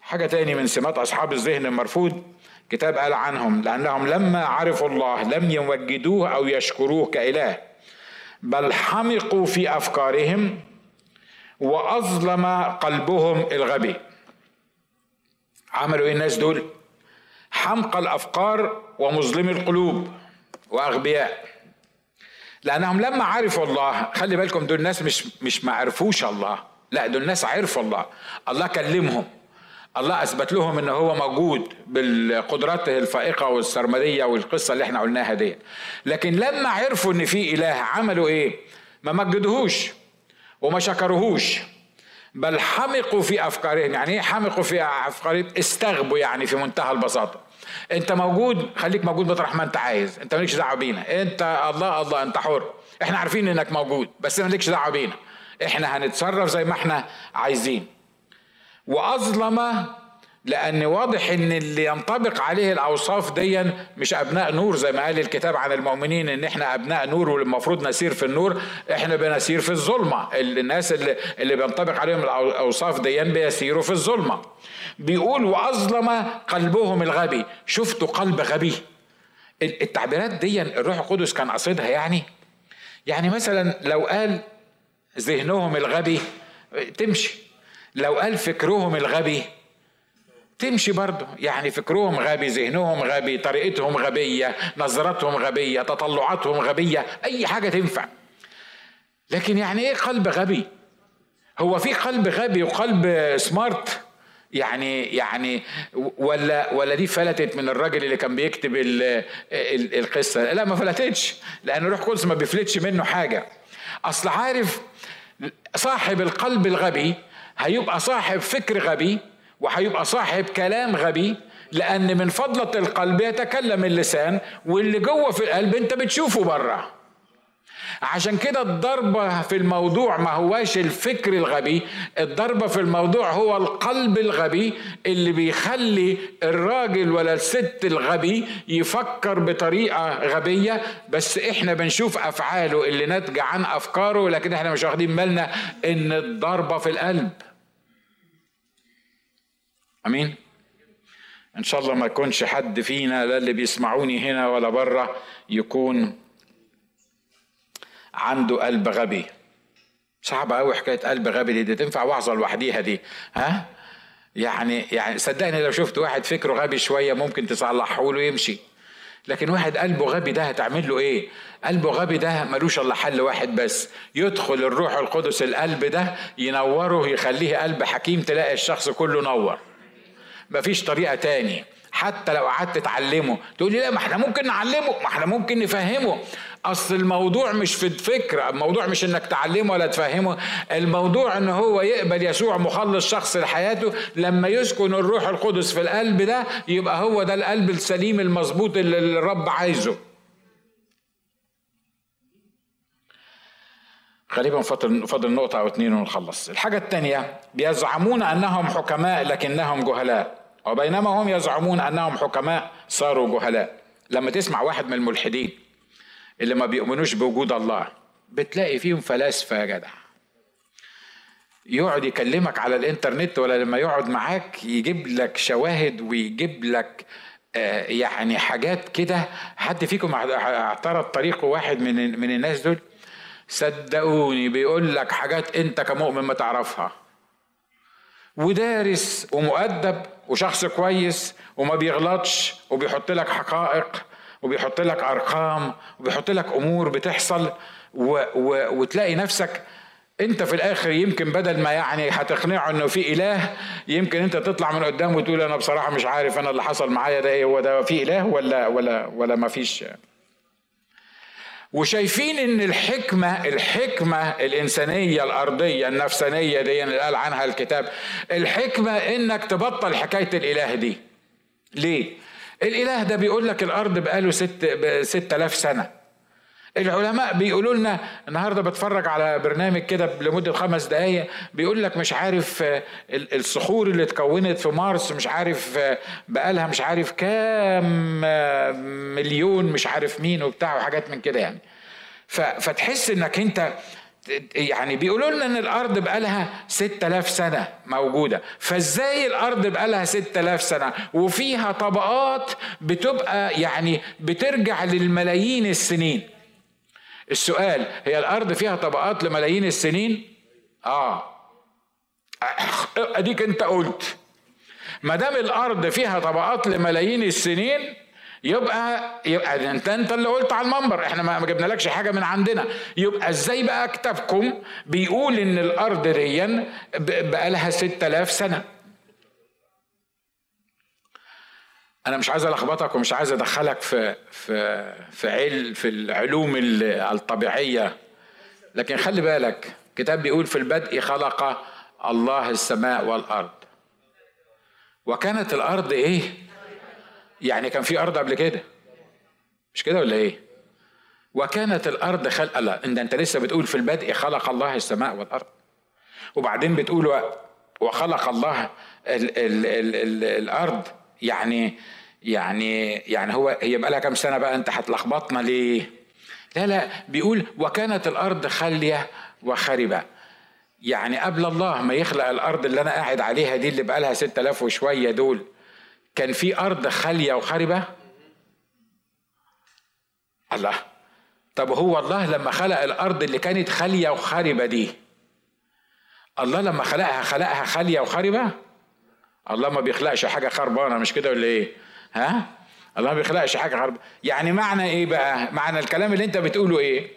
حاجة تاني من سمات أصحاب الذهن المرفوض كتاب قال عنهم لأنهم لما عرفوا الله لم يوجدوه أو يشكروه كإله بل حمقوا في أفكارهم وأظلم قلبهم الغبي. عملوا إيه الناس دول؟ حمقى الافكار ومظلمي القلوب وأغبياء. لأنهم لما عرفوا الله خلي بالكم دول ناس مش مش ما عرفوش الله. لا دول ناس عرفوا الله. الله كلمهم. الله أثبت لهم إن هو موجود بالقدرات الفائقة والسرمدية والقصة اللي إحنا قلناها دي لكن لما عرفوا إن في إله عملوا إيه؟ ما مجدوهوش وما شكروهوش. بل حمقوا في أفكارهم. يعني إيه حمقوا في أفكارهم؟ استغبوا يعني في منتهى البساطة. انت موجود خليك موجود مطرح ما انت عايز. انت مالكش دعوة بينا. انت الله الله انت حر. إحنا عارفين انك موجود بس مالكش دعوة بينا. إحنا هنتصرف زي ما إحنا عايزين. وأظلم لأن واضح إن اللي ينطبق عليه الأوصاف دي مش أبناء نور زي ما قال الكتاب عن المؤمنين إن إحنا أبناء نور والمفروض نسير في النور إحنا بنسير في الظلمة. الناس اللي اللي بينطبق عليهم الأوصاف دي بيسيروا في الظلمة. بيقول وأظلم قلبهم الغبي. شفتوا قلب غبي؟ التعبيرات دي الروح القدس كان قصدها يعني. يعني مثلا لو قال ذهنهم الغبي تمشي. لو قال فكرهم الغبي تمشي برضه. يعني فكرهم غبي ذهنهم غبي طريقتهم غبية نظراتهم غبية تطلعاتهم غبية. أي حاجة تنفع. لكن يعني إيه قلب غبي؟ هو في قلب غبي وقلب سمارت يعني يعني ولا ولا دي فلتت من الراجل اللي كان بيكتب القصة؟ لا ما فلتتش. لأن روح قدس ما بيفلتش منه حاجة. أصل عارف صاحب القلب الغبي هيبقى صاحب فكر غبي وهيبقى صاحب كلام غبي لأن من فضلة القلب يتكلم اللسان واللي جوه في القلب أنت بتشوفه بره عشان كده الضربة في الموضوع ما هواش الفكر الغبي الضربة في الموضوع هو القلب الغبي اللي بيخلي الراجل ولا الست الغبي يفكر بطريقة غبية. بس إحنا بنشوف أفعاله اللي ناتجة عن أفكاره لكن إحنا مش واخدين بالنا إن الضربة في القلب آمين. إن شاء الله ما يكونش حد فينا لا اللي بيسمعوني هنا ولا بره يكون عنده قلب غبي. صعبة قوي حكاية قلب غبي دي, دي تنفع وعظة لوحديها دي ها؟ يعني يعني صدقني لو شفت واحد فكره غبي شوية ممكن تصلحه له يمشي لكن واحد قلبه غبي ده هتعمل له إيه؟ قلبه غبي ده ملوش إلا حل واحد بس يدخل الروح القدس القلب ده ينوره يخليه قلب حكيم تلاقي الشخص كله نور. مفيش طريقة تاني. حتى لو قعدت تعلمه تقول لي لا ما إحنا ممكن نعلمه ما إحنا ممكن نفهمه. أصل الموضوع مش في الفكرة الموضوع مش إنك تعلمه ولا تفهمه. الموضوع إن هو يقبل يسوع مخلص شخص لحياته لما يسكن الروح القدس في القلب ده يبقى هو ده القلب السليم المظبوط اللي الرب عايزه. غالبا فاضل فاضل نقطة أو اتنين ونخلص. الحاجة الثانية بيزعمون أنهم حكماء لكنهم جهلاء، وبينما هم يزعمون أنهم حكماء صاروا جهلاء. لما تسمع واحد من الملحدين اللي ما بيؤمنوش بوجود الله بتلاقي فيهم فلاسفة يا جدع. يقعد يكلمك على الإنترنت ولا لما يقعد معاك يجيب لك شواهد ويجيب لك آه يعني حاجات كده. حد فيكم اعترض طريقه واحد من من الناس دول؟ صدقوني بيقول لك حاجات انت كمؤمن ما تعرفها. ودارس ومؤدب وشخص كويس وما بيغلطش وبيحط لك حقائق وبيحط لك أرقام وبيحط لك أمور بتحصل و و وتلاقي نفسك انت في الآخر يمكن بدل ما يعني هتقنعه إنه في إله يمكن انت تطلع من قدام وتقول أنا بصراحة مش عارف أنا اللي حصل معايا ده إيه هو ده في إله ولا ولا ولا ما فيش وشايفين إن الحكمة الحكمة الإنسانية الأرضية النفسانية دي اللي قال عنها الكتاب الحكمة إنك تبطل حكاية الإله دي. ليه؟ الإله ده بيقول لك الأرض بقاله ست ست آلاف سنة. العلماء بيقولوا لنا النهارده بتفرج على برنامج كده لمدة خمس دقائق بيقول لك مش عارف الصخور اللي اتكونت في مارس مش عارف بقالها مش عارف كام مليون مش عارف مين وبتاع وحاجات من كده يعني. فتحس انك انت يعني بيقولوا لنا ان الأرض بقالها 6000 سنة موجودة. فازاي الأرض بقالها 6000 سنة؟ وفيها طبقات بتبقى يعني بترجع للملايين السنين. السؤال هي الأرض فيها طبقات لملايين السنين؟ آه. أديك أنت قلت ما دام الأرض فيها طبقات لملايين السنين يبقى يبقى أنت أنت اللي قلت على المنبر إحنا ما جبنالكش حاجة من عندنا. يبقى إزاي بقى كتابكم بيقول إن الأرض دي بقى لها 6000 سنة؟ أنا مش عايز ألخبطك ومش عايز أدخلك في في في عل في العلوم الطبيعية. لكن خلي بالك الكتاب بيقول في البدء خلق الله السماء والأرض. وكانت الأرض إيه؟ يعني كان في أرض قبل كده. مش كده ولا إيه؟ وكانت الأرض خلق الله إن أنت لسه بتقول في البدء خلق الله السماء والأرض. وبعدين بتقول وخلق الله ال ال ال ال الأرض. يعني يعني يعني هو هي بقى لها كام سنة بقى انت هتلخبطنا ليه؟ لا لا بيقول وكانت الأرض خالية وخربه يعني قبل الله ما يخلق الأرض اللي أنا قاعد عليها دي اللي بقى لها 6000 وشوية دول كان في أرض خالية وخربه الله. طب هو الله لما خلق الأرض اللي كانت خالية وخربه دي الله لما خلقها خلقها خالية وخربه الله ما بيخلقش حاجة خربانة مش كده ولا إيه؟ ها؟ الله ما بيخلقش حاجة خربانه يعني معنى إيه بقى؟ معنى الكلام اللي أنت بتقوله إيه؟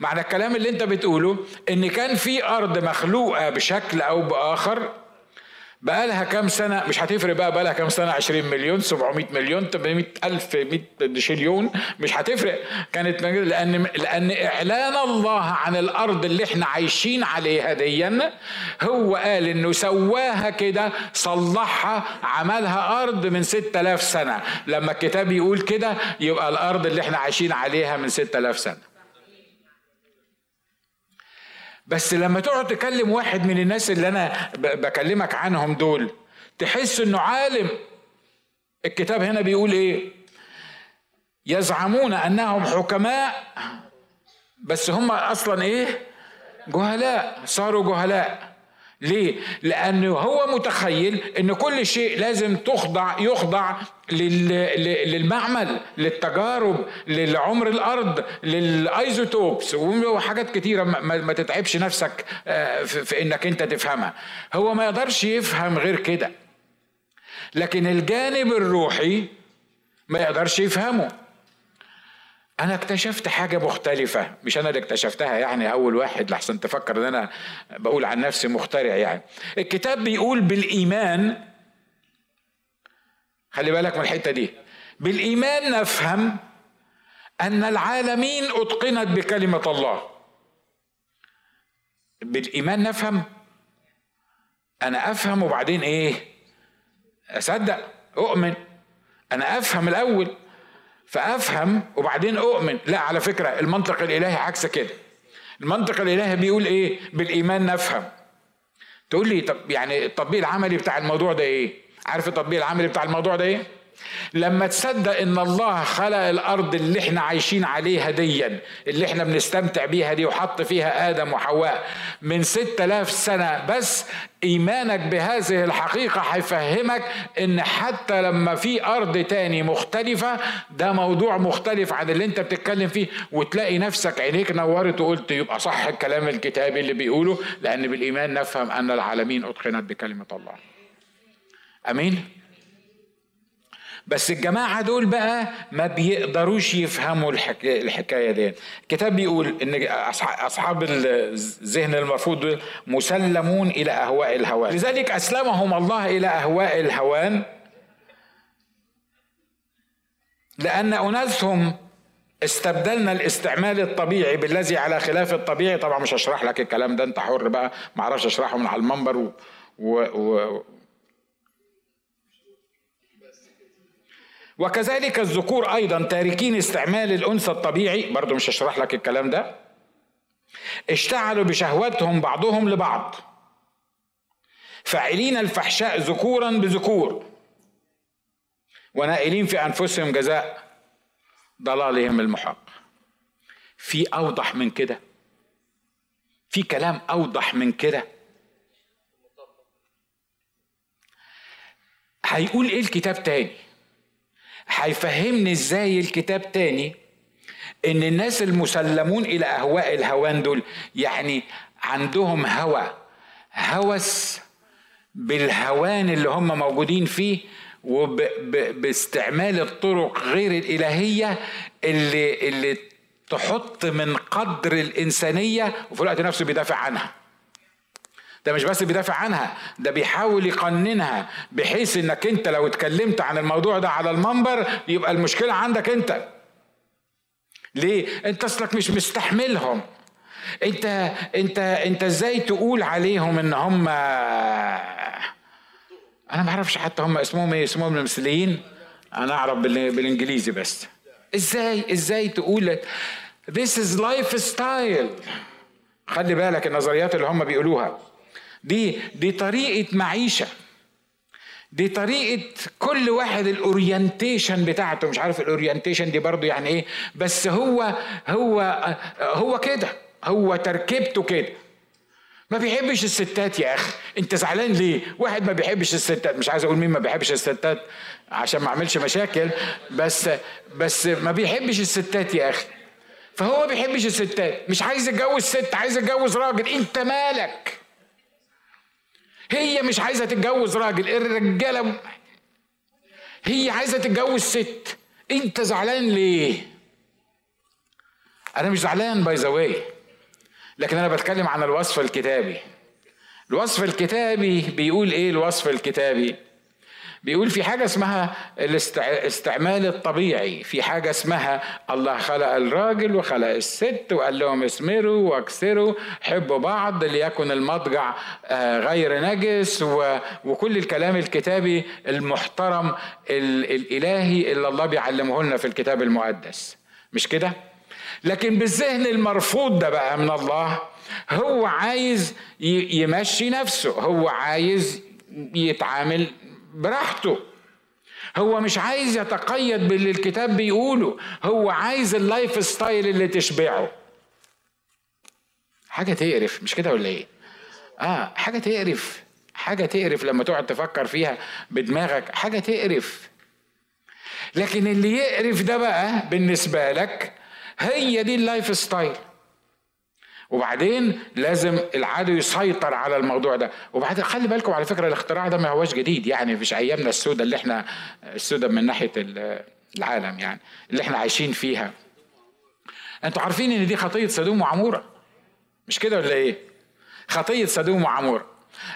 معنى الكلام اللي أنت بتقوله إن كان في أرض مخلوقة بشكل أو بآخر بقى لها كام سنة؟ مش هتفرق بقى بقى لها كام سنة؟ 20 مليون 700 مليون 800 ألف 100 شليون مش هتفرق. كانت لأن لأن إعلان الله عن الأرض اللي إحنا عايشين عليها ديا هو قال إنه سواها كده صلحها عملها أرض من 6000 سنة. لما الكتاب يقول كده يبقى الأرض اللي إحنا عايشين عليها من 6000 سنة. بس لما تقعد تكلم واحد من الناس اللي أنا بكلمك عنهم دول تحس إنه عالم. الكتاب هنا بيقول إيه؟ يزعمون أنهم حكماء بس هم أصلا إيه؟ جهلاء صاروا جهلاء. ليه؟ لأنه هو متخيل إن كل شيء لازم تخضع يخضع للمعمل للتجارب للعمر الأرض للأيزوتوبس وحاجات كتيرة ما تتعبش نفسك آه، في إنك أنت تفهمها. هو ما يقدرش يفهم غير كده. لكن الجانب الروحي ما يقدرش يفهمه. أنا اكتشفت حاجة مختلفة. مش أنا اللي اكتشفتها يعني أول واحد لحسن تفكر إن أنا بقول عن نفسي مخترع يعني. الكتاب بيقول بالإيمان خلي بالك من الحتة دي. بالإيمان نفهم أن العالمين أتقنت بكلمة الله. بالإيمان نفهم أنا أفهم وبعدين إيه؟ أصدق أؤمن. أنا أفهم الأول. فأفهم وبعدين أؤمن. لا على فكرة المنطق الإلهي عكس كده. المنطق الإلهي بيقول إيه؟ بالإيمان نفهم. تقول لي طب يعني التطبيق العملي بتاع الموضوع ده إيه؟ عارف التطبيق العملي بتاع الموضوع ده إيه؟ لما تصدق إن الله خلق الأرض اللي إحنا عايشين عليها ديا اللي إحنا بنستمتع بيها دي وحط فيها آدم وحواء من ستة آلاف سنة بس إيمانك بهذه الحقيقة هيفهمك إن حتى لما في أرض تاني مختلفة ده موضوع مختلف عن اللي أنت بتتكلم فيه وتلاقي نفسك عينيك نورت وقلت يبقى صح الكلام الكتابي اللي بيقوله لأن بالإيمان نفهم أن العالمين أتقنت بكلمة الله. آمين؟ بس الجماعة دول بقى ما بيقدروش يفهموا الحكاية, دي الكتاب بيقول إن أصحاب الذهن المرفوض مسلمون إلى أهواء الهوان. لذلك أسلمهم الله إلى أهواء الهوان. لأن أناسهم استبدلنا الاستعمال الطبيعي بالذي على خلاف الطبيعي. طبعا مش هشرح لك الكلام ده أنت حر بقى ما أعرفش أشرحه من على المنبر و, و... و... وكذلك الذكور أيضا تاركين استعمال الأنثى الطبيعي. برضو مش هشرح لك الكلام ده. اشتعلوا بشهوتهم بعضهم لبعض. فاعلين الفحشاء ذكورا بذكور. ونائلين في أنفسهم جزاء ضلالهم المحق. في أوضح من كده. في كلام أوضح من كده. هيقول إيه الكتاب تاني؟ هيفهمني إزاي الكتاب تاني إن الناس المسلمون إلى أهواء الهوان دول يعني عندهم هوى هوس بالهوان اللي هم موجودين فيه وباستعمال الطرق غير الإلهية اللي اللي تحط من قدر الإنسانية وفي الوقت نفسه بيدافع عنها. ده مش بس بيدافع عنها ده بيحاول يقننها بحيث إنك أنت لو اتكلمت عن الموضوع ده على المنبر يبقى المشكلة عندك أنت. ليه؟ أنت أصلك مش مستحملهم. أنت أنت أنت إزاي تقول عليهم إن هم أنا ما أعرفش حتى هم اسمهم إيه اسمهم المثليين؟ أنا أعرف بالإنجليزي بس. إزاي إزاي تقول this is life style خلي بالك النظريات اللي هم بيقولوها. دي دي طريقة معيشة. دي طريقة كل واحد ال orientation بتاعته. مش عارف ال orientation دي برضو يعني إيه بس هو هو هو كده. هو تركيبته كده. ما بيحبش الستات يا أخي. أنت زعلان ليه؟ واحد ما بيحبش الستات. مش عايز أقول مين ما بيحبش الستات عشان ما أعملش مشاكل بس بس ما بيحبش الستات يا أخي. فهو ما بيحبش الستات. مش عايز يتجوز ست عايز يتجوز راجل. أنت مالك؟ هي مش عايزة تتجوز راجل الرجالة هي عايزة تتجوز ست. انت زعلان ليه؟ أنا مش زعلان باي ذا لكن أنا بتكلم عن الوصف الكتابي. الوصف الكتابي بيقول إيه؟ الوصف الكتابي بيقول في حاجة اسمها الاستعمال الطبيعي في حاجة اسمها الله خلق الراجل وخلق الست وقال لهم اسمروا واكسروا حبوا بعض ليكن المضجع آه، غير نجس وكل الكلام الكتابي المحترم الإلهي اللي الله بيعلمه لنا في الكتاب المقدس مش كده؟ لكن بالذهن المرفوض ده بقى من الله هو عايز يمشي نفسه هو عايز يتعامل براحته. هو مش عايز يتقيد باللي الكتاب بيقوله هو عايز ال life style اللي تشبعه. حاجة تقرف مش كده ولا إيه؟ آه حاجة تقرف حاجة تقرف لما تقعد تفكر فيها بدماغك حاجة تقرف. لكن اللي يقرف ده بقى بالنسبة لك هي دي ال life style. وبعدين لازم العدو يسيطر على الموضوع ده. وبعدين خلي بالكم على فكرة الاختراع ده ما هوش جديد يعني مش أيامنا السوداء اللي إحنا السوداء من ناحية العالم يعني اللي إحنا عايشين فيها. أنتوا عارفين إن دي خطية سدوم وعمورة؟ مش كده ولا إيه؟ خطية سدوم وعمورة.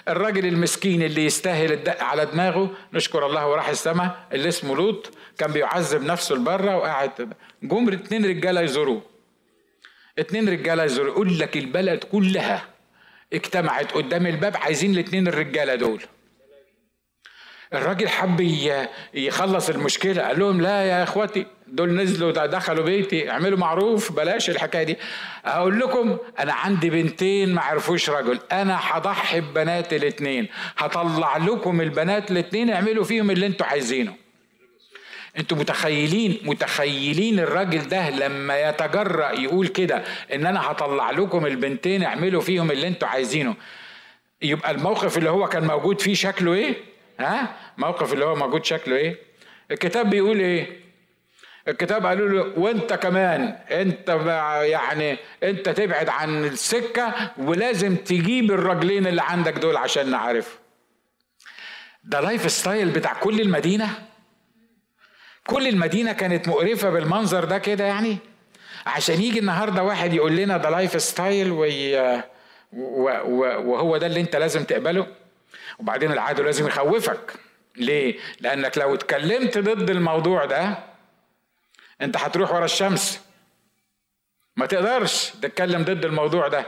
الراجل المسكين اللي يستاهل الدق على دماغه نشكر الله وراح السماء اللي اسمه لوط كان بيعذب نفسه لبره وقاعد جم اتنين رجالة يزوروه. اتنين رجالة يزوروه يقول لك البلد كلها اجتمعت قدام الباب عايزين الاتنين الرجالة دول. الراجل حب يخلص المشكلة قال لهم لا يا إخواتي دول نزلوا دخلوا بيتي اعملوا معروف بلاش الحكاية دي. أقول لكم أنا عندي بنتين ما عرفوش رجل أنا هضحي ببنات الاتنين هطلع لكم البنات الاتنين اعملوا فيهم اللي أنتوا عايزينه. أنتوا متخيلين متخيلين الراجل ده لما يتجرأ يقول كده إن أنا هطلع لكم البنتين اعملوا فيهم اللي أنتوا عايزينه. يبقى الموقف اللي هو كان موجود فيه شكله إيه؟ ها؟ موقف اللي هو موجود شكله إيه؟ الكتاب بيقول إيه؟ الكتاب قالوا له وأنت كمان أنت يعني أنت تبعد عن السكة ولازم تجيب الرجلين اللي عندك دول عشان نعرف ده lifestyle بتاع كل المدينة؟ كل المدينة كانت مقرفة بالمنظر ده كده يعني؟ عشان يجي النهارده واحد يقول لنا ده lifestyle وهو ده اللي انت لازم تقبله وبعدين العدو لازم يخوفك. ليه؟ لأنك لو اتكلمت ضد الموضوع ده انت هتروح ورا الشمس. ما تقدرش تتكلم ضد الموضوع ده.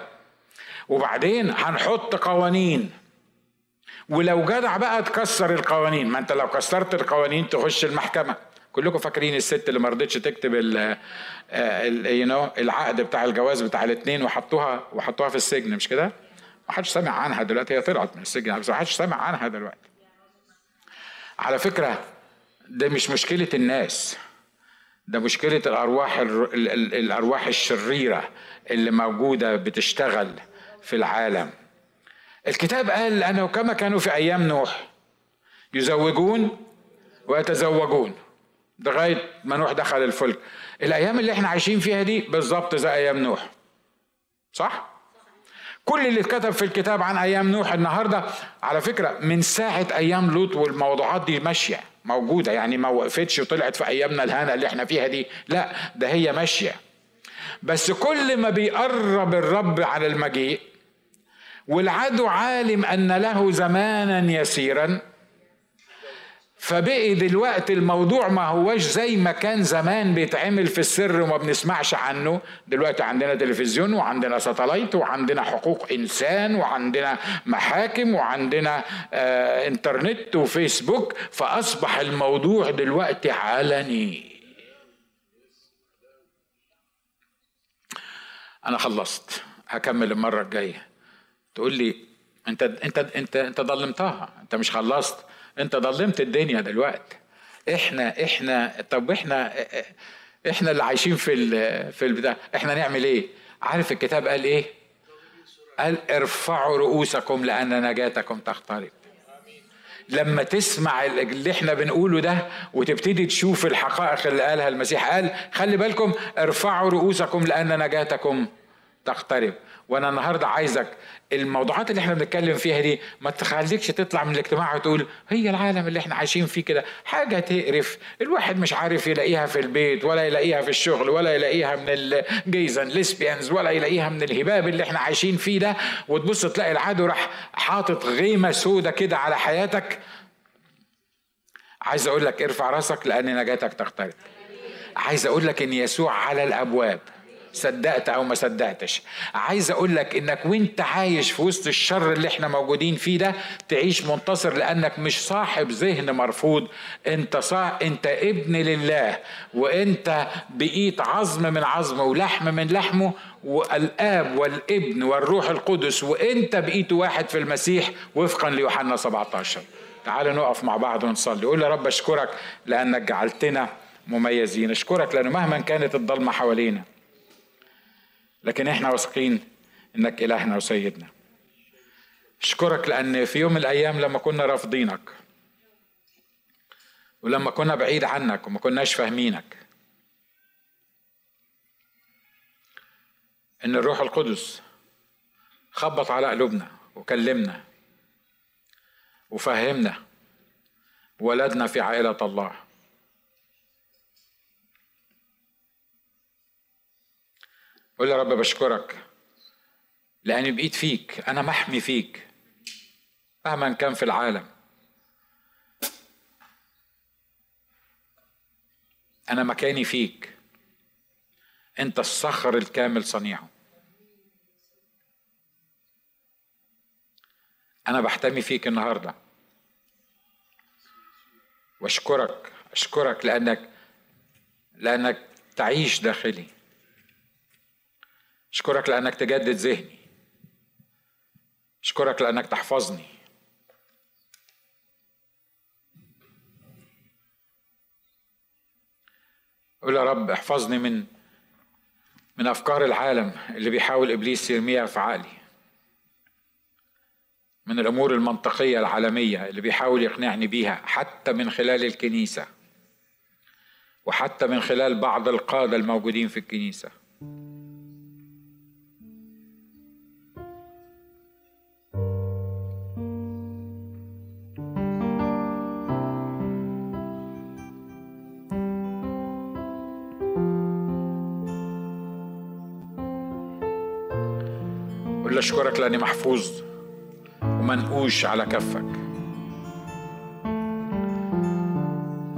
وبعدين هنحط قوانين. ولو جدع بقى تكسر القوانين. ما انت لو كسرت القوانين تخش المحكمة. كلكم فاكرين الست اللي ما رضتش تكتب ال you know العقد بتاع الجواز بتاع الاثنين وحطوها وحطوها في السجن مش كده؟ ما حدش سامع عنها دلوقتي هي طلعت من السجن بس ما حدش سامع عنها دلوقتي. على فكرة ده مش مشكلة الناس ده مشكلة الأرواح الأرواح الشريرة اللي موجودة بتشتغل في العالم. الكتاب قال أنه كما كانوا في أيام نوح يزوجون ويتزوجون. لغاية ما نوح دخل الفلك. الأيام اللي إحنا عايشين فيها دي بالظبط زي أيام نوح. صح؟ كل اللي اتكتب في الكتاب عن أيام نوح النهارده على فكرة من ساعة أيام لوط والموضوعات دي ماشية موجودة. يعني ما وقفتش وطلعت في أيامنا الهنا اللي إحنا فيها دي. لا ده هي ماشية. بس كل ما بيقرب الرب على المجيء والعدو عالم أن له زمانا يسيرا فبقي دلوقتي الموضوع ما هوش زي ما كان زمان بيتعمل في السر وما بنسمعش عنه. دلوقتي عندنا تلفزيون وعندنا ساتلايت وعندنا حقوق إنسان وعندنا محاكم وعندنا آه إنترنت وفيسبوك فأصبح الموضوع دلوقتي علني. أنا خلصت. هكمل المرة الجاية. تقول لي أنت أنت أنت أنت ضلمتها أنت مش خلصت. انت ضلمت الدنيا دلوقتي. إحنا إحنا طب إحنا إحنا اللي عايشين في في البتاع. إحنا نعمل إيه؟ عارف الكتاب قال إيه؟ قال ارفعوا رؤوسكم لأن نجاتكم تقترب لما تسمع اللي إحنا بنقوله ده وتبتدي تشوف الحقائق اللي قالها المسيح قال خلي بالكم ارفعوا رؤوسكم لأن نجاتكم تقترب وأنا النهارده عايزك الموضوعات اللي إحنا بنتكلم فيها دي ما تخليكش تطلع من الاجتماع وتقول هي العالم اللي إحنا عايشين فيه كده. حاجة تقرف الواحد مش عارف يلاقيها في البيت ولا يلاقيها في الشغل ولا يلاقيها من الجيزن ليسبيانز ولا يلاقيها من الهباب اللي إحنا عايشين فيه ده. وتبص تلاقي العدو راح حاطط غيمة سودة كده على حياتك. عايز أقول لك ارفع راسك لأن نجاتك تقترب عايز أقول لك إن يسوع على الأبواب. صدقت أو ما صدقتش. عايز أقول لك إنك وأنت عايش في وسط الشر اللي إحنا موجودين فيه ده تعيش منتصر لأنك مش صاحب ذهن مرفوض. أنت صاح أنت ابن لله وأنت بقيت عظم من عظمه ولحم من لحمه والآب والابن والروح القدس وأنت بقيت واحد في المسيح وفقا ليوحنا 17 تعالوا نقف مع بعض ونصلي. قول يا رب أشكرك لأنك جعلتنا مميزين. أشكرك لأنه مهما كانت الضلمة حوالينا لكن إحنا واثقين انك إلهنا وسيدنا. اشكرك لأن في يوم من الأيام لما كنا رافضينك ولما كنا بعيد عنك وما كناش فاهمينك إن الروح القدس خبط على قلوبنا وكلمنا وفهمنا ولدنا في عائلة الله. قول يا رب بشكرك لأني بقيت فيك أنا محمي فيك مهما كان في العالم. أنا مكاني فيك. أنت الصخر الكامل صنيعه. أنا بحتمي فيك النهارده. وأشكرك أشكرك لأنك لأنك تعيش داخلي. أشكرك لأنك تجدد ذهني. أشكرك لأنك تحفظني. قول يا رب احفظني من من أفكار العالم اللي بيحاول إبليس يرميها في عقلي. من الأمور المنطقية العالمية اللي بيحاول يقنعني بيها حتى من خلال الكنيسة. وحتى من خلال بعض القادة الموجودين في الكنيسة. قل أشكرك لأني محفوظ ومنقوش على كفك.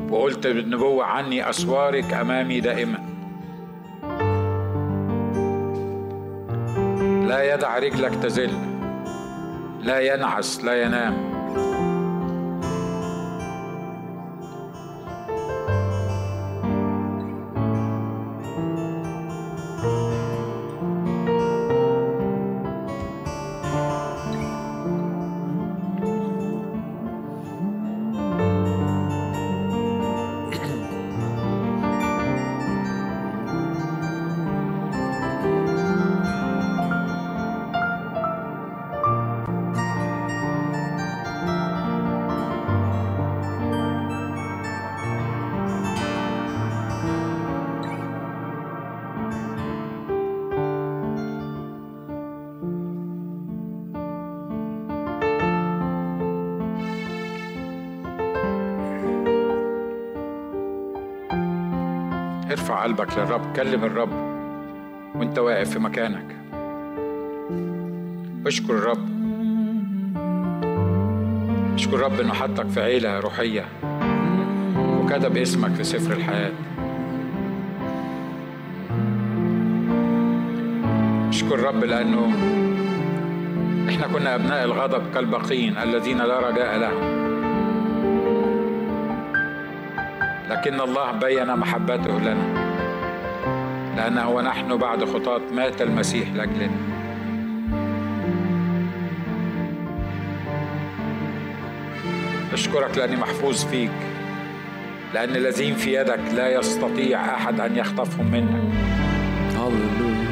وقلت بالنبوة عني أسوارك أمامي دائما. لا يدع رجلك تزل لا ينعس لا ينام. ارفع قلبك للرب كلم الرب وانت واقف في مكانك. اشكر الرب. اشكر الرب انه حطك في عيلة روحية وكتب اسمك في سفر الحياة. اشكر الرب لأنه إحنا كنا أبناء الغضب كالبقين الذين لا رجاء لهم. لكن الله بين محبته لنا. لأنه ونحن بعد خطاة مات المسيح لأجلنا. أشكرك لأني محفوظ فيك. لأن الذين في يدك لا يستطيع أحد أن يخطفهم منك. هللويا